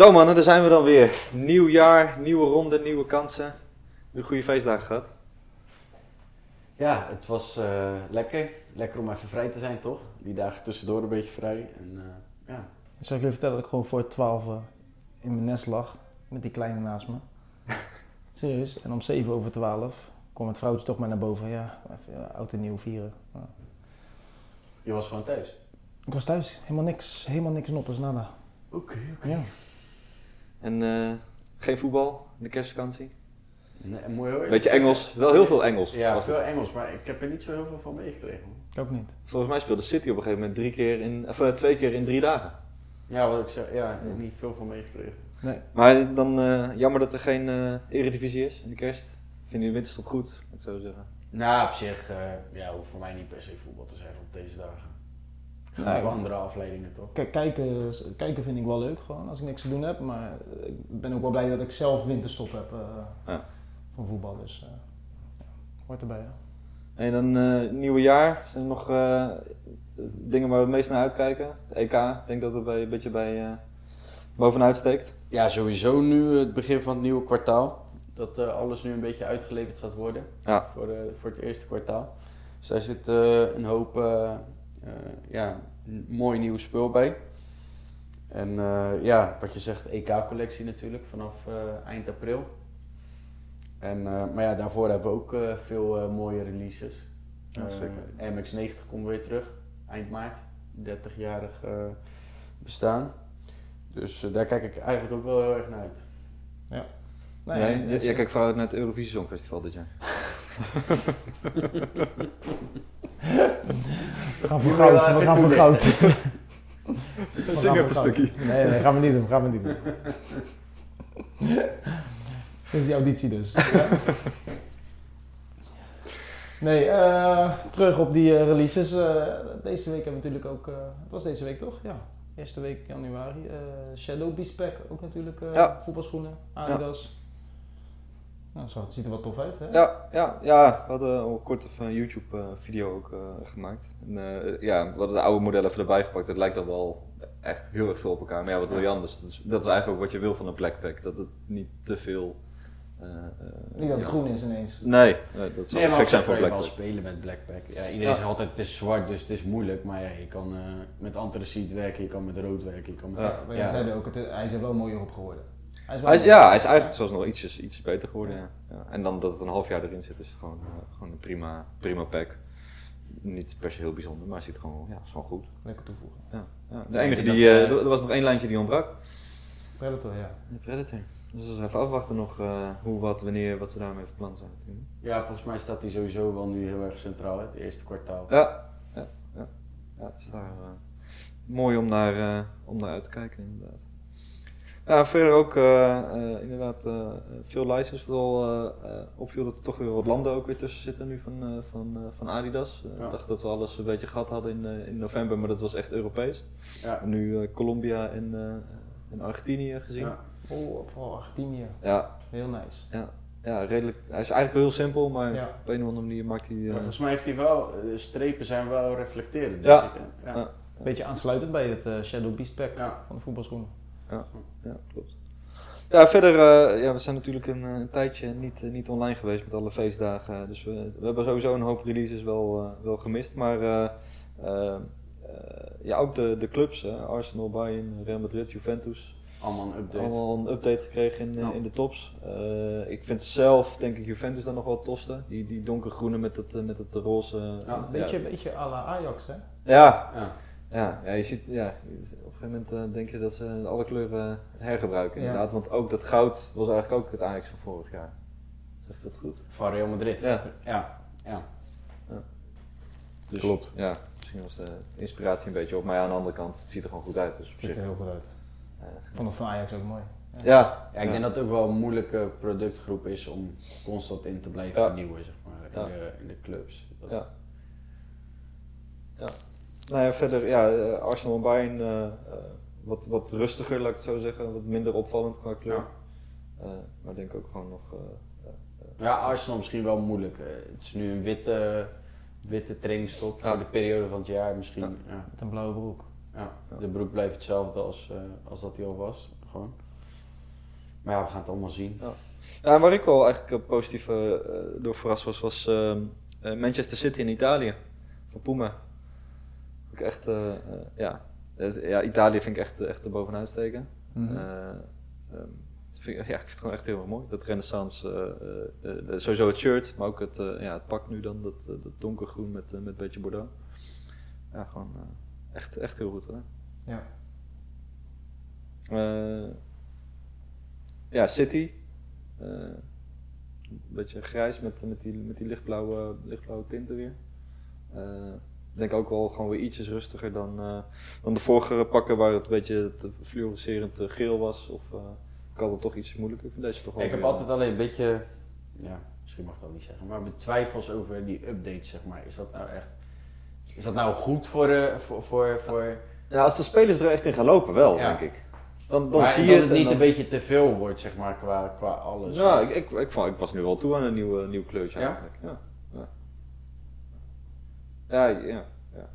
Zo mannen, daar zijn we dan weer. Nieuw jaar, nieuwe ronde, nieuwe kansen. Een goede feestdagen gehad. Ja, het was eh, lekker. Lekker om even vrij te zijn, toch? Die dagen tussendoor een beetje vrij. En, eh, ja. Zal ik je vertellen dat ik gewoon voor 12 in mijn nest lag met die kleine naast me? Serieus. En om 7 over 12 kwam het vrouwtje toch maar naar boven. Ja, even ja, oud en nieuw vieren. Ja. Je was gewoon thuis? Ik was thuis. Helemaal niks. Helemaal niks noppers, nada. Oké, Ja. En eh, geen voetbal in de kerstvakantie. Nee, mooi hoor. Beetje Engels, wel heel veel Engels. Ja, was het. veel Engels, maar ik heb er niet zo heel veel van meegekregen. Ik ook niet. Volgens mij speelde City op een gegeven moment drie keer in, of, eh, twee keer in drie dagen. Ja, wat ik zeg, ja, niet veel van meegekregen. Nee. Maar dan eh, jammer dat er geen eh, eredivisie is in de kerst. Vind je de winterstop goed, moet ik zo zeggen. Nou, op zich, eh, ja, hoeft voor mij niet per se voetbal te zijn op deze dagen. Nee, wel andere afleidingen, toch? Kijk, kijken, kijken vind ik wel leuk gewoon als ik niks te doen heb. Maar ik ben ook wel blij dat ik zelf winterstop heb eh, Ja. van voetbal. Dus eh, ja, hoort erbij. Ja. En dan eh nieuwe jaar. Zijn er nog eh, dingen waar we het meest naar uitkijken? De EK, ik denk dat het bij, een beetje bij eh, bovenuit steekt. Ja, sowieso nu het begin van het nieuwe kwartaal. Dat eh, alles nu een beetje uitgeleverd gaat worden Ja. voor, eh, voor het eerste kwartaal. Dus daar zit eh, een hoop ja, mooi nieuw spul bij. En eh, ja, wat je zegt, EK-collectie natuurlijk vanaf eh, eind april. En, eh, maar ja, daarvoor hebben we ook eh, veel mooie releases. Ja, zeker. MX-90 komt weer terug, eind maart. 30-jarig eh, bestaan. Dus daar kijk ik eigenlijk ook wel heel erg naar uit. Nee, dus- jij jij kijkt vooral naar het Eurovisie Songfestival dit jaar. We gaan voor goud. We gaan voor goud. We Zing even een stukje. Nee, nee, gaan we niet doen. Gaan we niet doen. Dit is die auditie dus. Nee, eh, terug op die eh, releases. Eh, deze week hebben we natuurlijk ook... eh, het was deze week toch? Ja. Eerste week januari. eh, Shadow Beast Pack. Ook natuurlijk eh, Ja. voetbalschoenen. Adidas. Nou, zo, het ziet er wel tof uit, hè? Ja, ja, ja, we hadden al kort even een YouTube eh, video ook eh, gemaakt. En, eh, ja, we hadden de oude modellen even erbij gepakt. Het lijkt dan wel echt heel erg veel op elkaar. Maar ja, wat wil je anders? Dat is, dat is eigenlijk ook wat je wil van een Blackpack. Dat het niet te veel... eh, eh, Niet dat het groen is ineens. Nee, nee, dat zou Nee, gek zijn voor kan je wel Blackpack. spelen met Blackpack. Ja, iedereen Ja. zegt altijd het is zwart, dus het is moeilijk. Maar ja, je kan eh, met antraciet werken, je kan met rood werken. Je kan met, Ja. Maar jij zei ook, het, hij is er wel mooier op geworden. Hij is wel Hij is, mooi. ja, hij is eigenlijk zelfs nog ietsjes, iets beter geworden. Ja. Ja. En dan dat het een half jaar erin zit, is het gewoon, eh, gewoon een prima, prima pack. Niet per se heel bijzonder, maar hij ziet gewoon, ja, is gewoon goed. Lekker toevoegen. Ja. Ja. De enige die, dat, eh, eh, er was nog één lijntje die ontbrak. Predator, ja. De Predator. Dus we even afwachten nog eh, hoe, wat, wanneer, wat ze daarmee van plan zijn. natuurlijk. ja, volgens mij staat hij sowieso wel nu heel erg centraal, hè, het eerste kwartaal. Ja, ja, ja. ja dus daar, eh, mooi om naar, eh, om naar uit te kijken inderdaad. Ja, verder ook eh, eh, inderdaad eh, veel licenses. Vooral eh, eh, opviel dat er toch weer wat landen ook weer tussen zitten nu van, eh, van, eh, van Adidas. Ja. Ik dacht dat we alles een beetje gehad hadden in, eh, in november, maar dat was echt Europees. Ja. En nu Colombia en, eh, en Argentinië gezien. Ja. Oh, vooral Argentinië. Ja, Heel nice. ja, redelijk. Hij is eigenlijk heel simpel, maar Ja. op een of andere manier maakt hij. eh, Maar volgens mij heeft hij wel, de strepen zijn wel reflecterend. Ja. denk ik, hè. ja. Ja. Beetje aansluitend bij het eh, Shadow Beast Pack Ja. van de voetbalschoenen. Ja, klopt. Ja, verder, eh, ja, we zijn natuurlijk een, eh, een tijdje niet, eh, niet online geweest met alle feestdagen. Dus we, we hebben sowieso een hoop releases wel, eh, wel gemist. Maar eh, eh, eh, ja, ook de, de clubs, hè, Arsenal, Bayern, Real Madrid, Juventus. Allemaal een update. Allemaal een update gekregen in, Ja. in de tops. Eh, ik vind zelf, denk ik, Juventus dan nog wel het tofste. Die, die donkergroene met het, eh, met het roze. Ja, ja. Een beetje, beetje à la Ajax, hè? Ja, Ja. ja, je ziet, ja, op een gegeven moment eh, denk je dat ze alle kleuren hergebruiken Ja. inderdaad. Want ook dat goud was eigenlijk ook het Ajax van vorig jaar. Zeg ik dat goed? Van Real Madrid. Ja. Ja. ja. Dus, Klopt. Ja, misschien was de inspiratie een beetje op. Maar ja, aan de andere kant, het ziet er gewoon goed uit. Dus op Ziet er heel goed uit. Ik vond het van Ajax ook mooi. ja, Ja, ik denk dat het ook wel een moeilijke productgroep is om constant in te blijven Ja. vernieuwen, zeg maar, in, Ja. de, in de clubs. Dat- Ja. Ja. Nou ja, verder, ja, eh, Arsenal en Bayern eh, eh, wat, wat rustiger, laat ik het zo zeggen. Wat minder opvallend qua kleur. Ja. Eh, maar ik denk ook gewoon nog... eh, Ja, Arsenal misschien wel moeilijk. Het is nu een witte, witte trainingstop Ja. voor de periode van het jaar misschien. Ja. Met een blauwe broek. Ja. Ja. De broek blijft hetzelfde als, eh, als dat hij al was. Gewoon. Maar ja, we gaan het allemaal zien. Ja, waar ik wel eigenlijk positief eh, eh, door verrast was, was ehm, eh, Manchester City in Italië. Van Puma. Ik echt, eh, eh, ja. Dus, ja, Italië vind ik echt, echt er bovenuit steken. Mhm. Eh, ehm, vind ik, ja, ik vind het gewoon echt heel erg mooi. Dat renaissance, eh, eh, eh, sowieso het shirt, maar ook het, eh, ja, het pak nu dan, dat, eh, dat donkergroen met, eh, met een beetje bordeaux. Ja, gewoon eh, echt, echt heel goed gedaan. Ja. Eh, ja, City. Eh, een beetje grijs met, met, die, met die lichtblauwe, lichtblauwe tinten weer. Eh, denk ook wel gewoon weer ietsjes rustiger dan, eh, dan de vorige pakken waar het een beetje te fluoriserend eh, geel was. Of uh, ik had het toch iets moeilijker. Ik vind deze toch wel Ik heb altijd alleen een beetje, ja, misschien mag ik dat niet zeggen, maar betwijfels over die updates, zeg maar. Is dat nou echt, is dat nou goed voor, de, voor, voor, voor Ja, als de spelers er echt in gaan lopen, wel, Ja. denk ik. Dan, dan maar zie dat je het het. niet dan- een beetje te veel wordt, zeg maar, qua, qua alles. Ja, ik, ik, ik was nu wel toe aan een nieuw, nieuw kleurtje Ja? eigenlijk. Ja, ja. Ja, ja, ja.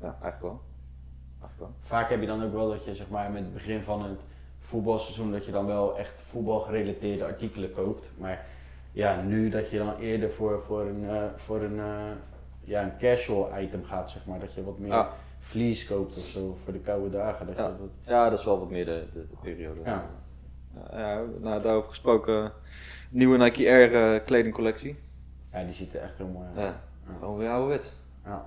Eigenlijk wel. Eigenlijk wel. Vaak heb je dan ook wel dat je, zeg maar, met het begin van het voetbalseizoen, dat je dan wel echt voetbalgerelateerde artikelen koopt. Maar ja, nu dat je dan eerder voor, voor een, eh, voor een, eh, ja, een casual item gaat, zeg maar. Dat je wat meer Ja. vlies koopt of zo voor de koude dagen. Dat Ja. je dat, Ja, dat is wel wat meer de, de, de periode. Ja. Ja, nou, daarover gesproken, nieuwe Nike Air eh, kledingcollectie. ja, die ziet er echt heel mooi uit. Ja, Ja. gewoon weer ouderwets. Ja.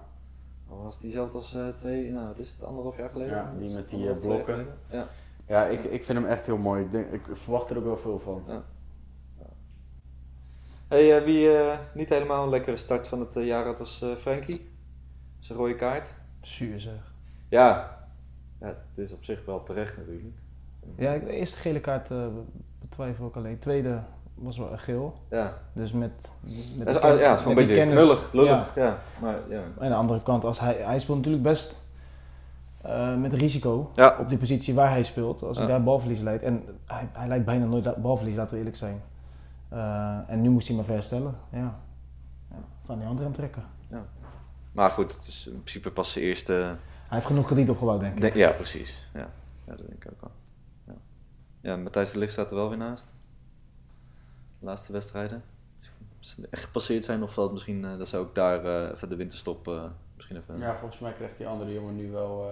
Al was diezelfde als eh, twee, nou, wat is het, anderhalf jaar geleden? Ja, die met die, Anderhalf, eh, blokken. Ja. Ja, ik, ik vind hem echt heel mooi. Ik, denk, ik verwacht er ook wel veel van. Hey, eh, wie eh, niet helemaal een lekkere start van het jaar had, was eh Frankie. Zijn rode kaart. Zuur zeg. Ja. ja, het is op zich wel terecht natuurlijk. Ja, ik- de eerste gele kaart eh, betwijfel ik alleen. Tweede was wel geel. Ja, Dus met, met is, die ken- ja, het is een beetje kennis- knullig, lullig. Ja. Ja. maar ja. Aan de andere kant, als hij, hij speelt natuurlijk best eh, met risico Ja. op die positie waar hij speelt. Als hij Ja. daar balverlies leidt. En hij, hij leidt bijna nooit balverlies, laten we eerlijk zijn. Eh, en nu moest hij maar verstellen. Ja. ja. Van die andere hem trekken. Maar goed, het is in principe pas zijn eerste... Hij heeft genoeg krediet opgebouwd, denk ik. Denk- ja, precies. Ja. ja, dat denk ik ook wel. Ja, ja Matthijs de Ligt staat er wel weer naast. De laatste wedstrijden. Als ze echt gepasseerd zijn of dat misschien eh, dat ze ook daar eh, even de winterstop eh, misschien even... Ja, volgens mij krijgt die andere jongen nu wel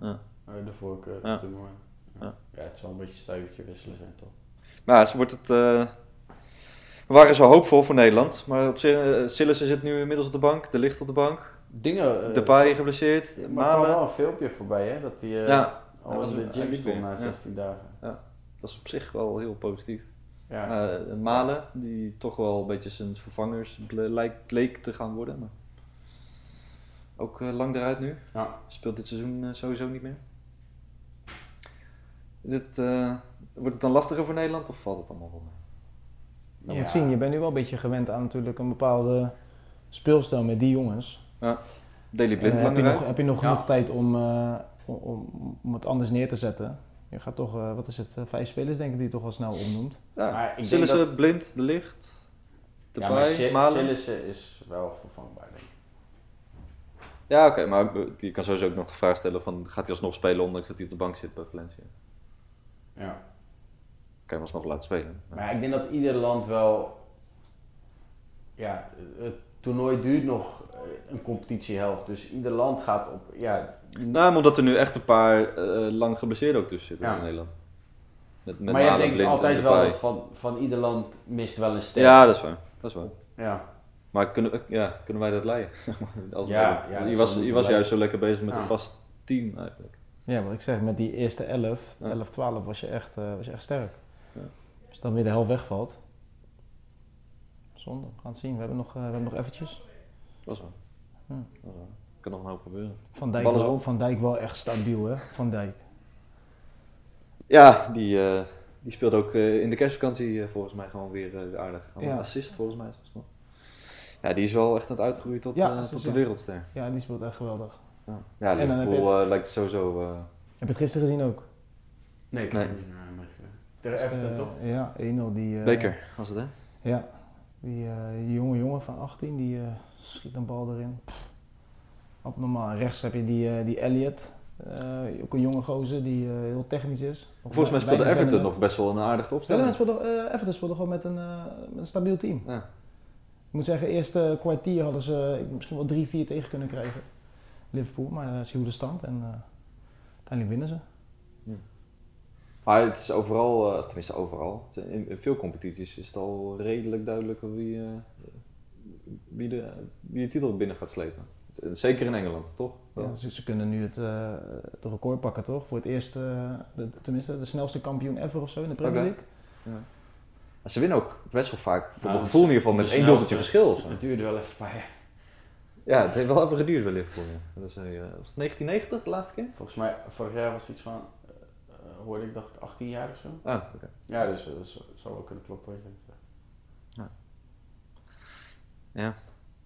eh, Ja. de voorkeur Ja. op dit moment. Ja. Ja. ja, het zal een beetje stuivertje wisselen zijn toch? Maar ja, ze wordt het... eh, we waren zo hoopvol voor Nederland. Maar op zich, uh, Sillissen zit nu inmiddels op de bank. De Ligt op de bank. Dingen. uh, Depay geblesseerd. Maar er kwam wel een filmpje voorbij hè, dat hij eh, Ja, hij al was in weer- de gym stond na ja. 16 dagen. Dat is op zich wel heel positief. Ja. Eh, Malen, die toch wel een beetje zijn vervangers lijkt, leek te gaan worden. Maar ook eh, lang eruit nu. Ja. Speelt dit seizoen eh, sowieso niet meer. Dit, eh, wordt het dan lastiger voor Nederland of valt het allemaal wel? Je moet zien, je bent nu wel een beetje gewend aan natuurlijk een bepaalde speelstijl met die jongens. Daily En, Blind lang heb, je eruit. nog, heb je nog Ja. genoeg tijd om, eh, om, om, om het anders neer te zetten? Je gaat toch, eh, wat is het, eh, vijf spelers denk ik die je toch al snel opnoemt. Ja. Sillissen, dat- Blind, De Licht, De ja, maar. Sillissen is wel vervangbaar denk ik. Ja, oké, maar je kan sowieso ook nog de vraag stellen van... gaat hij alsnog spelen ondanks dat hij op de bank zit bij Valencia? Ja. Kan je hem alsnog laten spelen. Maar ik denk dat ieder land wel. Ja, het toernooi duurt nog eh, een competitiehelft. Dus ieder land gaat op. Ja, Nou, omdat er nu echt een paar eh, lang geblesseerden ook tussen zitten Ja. in Nederland. Met, met maar je denkt altijd wel dat van, van ieder land mist wel een ster. Ja, dat is waar. Dat is waar. ja. Maar kunnen, we- ja, kunnen wij dat leiden? Als Ja, ja, dat je was, je was juist zo lekker bezig met Ja. een vast team eigenlijk. Ja, wat ik zeg, met die eerste 11, Ja. 11, 12 was je echt, eh, was je echt sterk. Ja. Als dan weer de helft wegvalt. Zonde, we gaan het zien. We hebben nog, eh, we hebben nog eventjes. Dat is waar. Hm. Dat is waar. Kan nog een hoop gebeuren. Van Dijk, wel, rond. van Dijk wel echt stabiel hè, Van Dijk. Ja, die, eh, die speelde ook eh, in de kerstvakantie volgens mij gewoon weer, eh, weer aardig. Een Ja. assist volgens mij. was. Ja, die is wel echt aan het uitgroeien tot, Ja, eh, assist, tot de ja. wereldster. Ja, die speelt echt geweldig. Ja, ja Liverpool eh, lijkt het sowieso... eh, Heb je het gisteren gezien ook? Nee, ik Nee. heb het niet. Tegen Everton toch? Ja, 1-0. Die, eh, Beker was het hè? Ja, die, eh, die jonge jongen van 18, die eh, schiet een bal erin. Pff, Abnormaal. Rechts heb je die, eh, die Elliot. Ook een jonge gozer die heel technisch is. Volgens mij speelde Everton nog best wel een aardige Ja, opstelling. nee, speelde, Everton speelde gewoon met een, met een stabiel team. Ja. Ik moet zeggen, eerste kwartier hadden ze misschien wel 3-4 tegen kunnen krijgen. Liverpool, maar zie hoe de stand en uiteindelijk winnen ze. Maar het is overal, eh, of tenminste overal, in, in veel competities is het al redelijk duidelijk wie, eh, wie, de, wie de titel binnen gaat slepen. Zeker in Engeland, toch? Ja, ze, ze kunnen nu het, eh, het record pakken, toch? Voor het eerst, de, tenminste, de snelste kampioen ever of zo in de Premier. League. Maar ze winnen ook best wel vaak, voor Nou, mijn gevoel in ieder geval, met één doelpuntje verschil. of zo. Het duurde wel even een paar jaar. Ja, het heeft wel even geduurd bij Liverpool. Ja. Dat is, eh, was het 1990 de laatste keer? Volgens mij, vorig jaar was het iets van, hoorde ik, dacht ik, 18 jaar of zo. Ah, oké. Ja, dus eh, dat zou- wel kunnen kloppen. je zegt.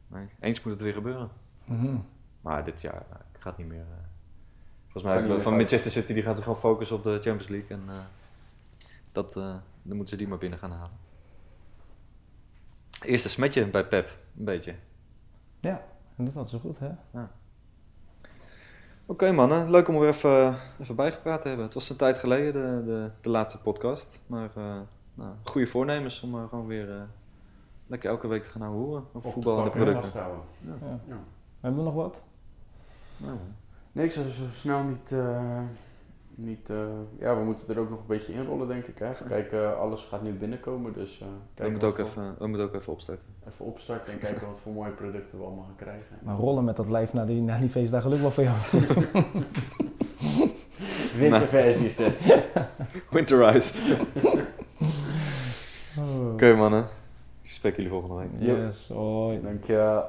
Nee, eens moet het weer gebeuren. Mhm. Maar dit jaar uh, gaat niet meer. Uh, volgens mij van fouten. Manchester City die gaat zich gewoon focussen op de Champions League. En uh, dat, uh, dan moeten ze die maar binnen gaan halen. Eerste smetje bij Pep, een beetje. Ja, en dat was zo goed, hè? Ja. Oké okay, mannen, leuk om er even, even bijgepraat te hebben. Het was een tijd geleden, de, de, de laatste podcast. Maar uh, nou, goede voornemens om uh, gewoon weer uh, lekker elke week te gaan horen over Op voetbal en de producten. Ja. Ja. Ja. Hebben we nog wat? Nou, nee, ik zou zo snel niet... Niet uh, ja, we moeten er ook nog een beetje inrollen, denk ik. Hè? Even kijken, alles gaat nu binnenkomen. Dus, uh, we, moeten ook even, we moeten ook even opstarten. Even opstarten en kijken wat voor mooie producten we allemaal gaan krijgen. Maar rollen met dat lijf na die, na die feestdagen lukt wel voor jou. Winterversie is dit. Winterized. oh. Oké okay, mannen, ik spreek jullie volgende week. Yes, hoi. Dank je.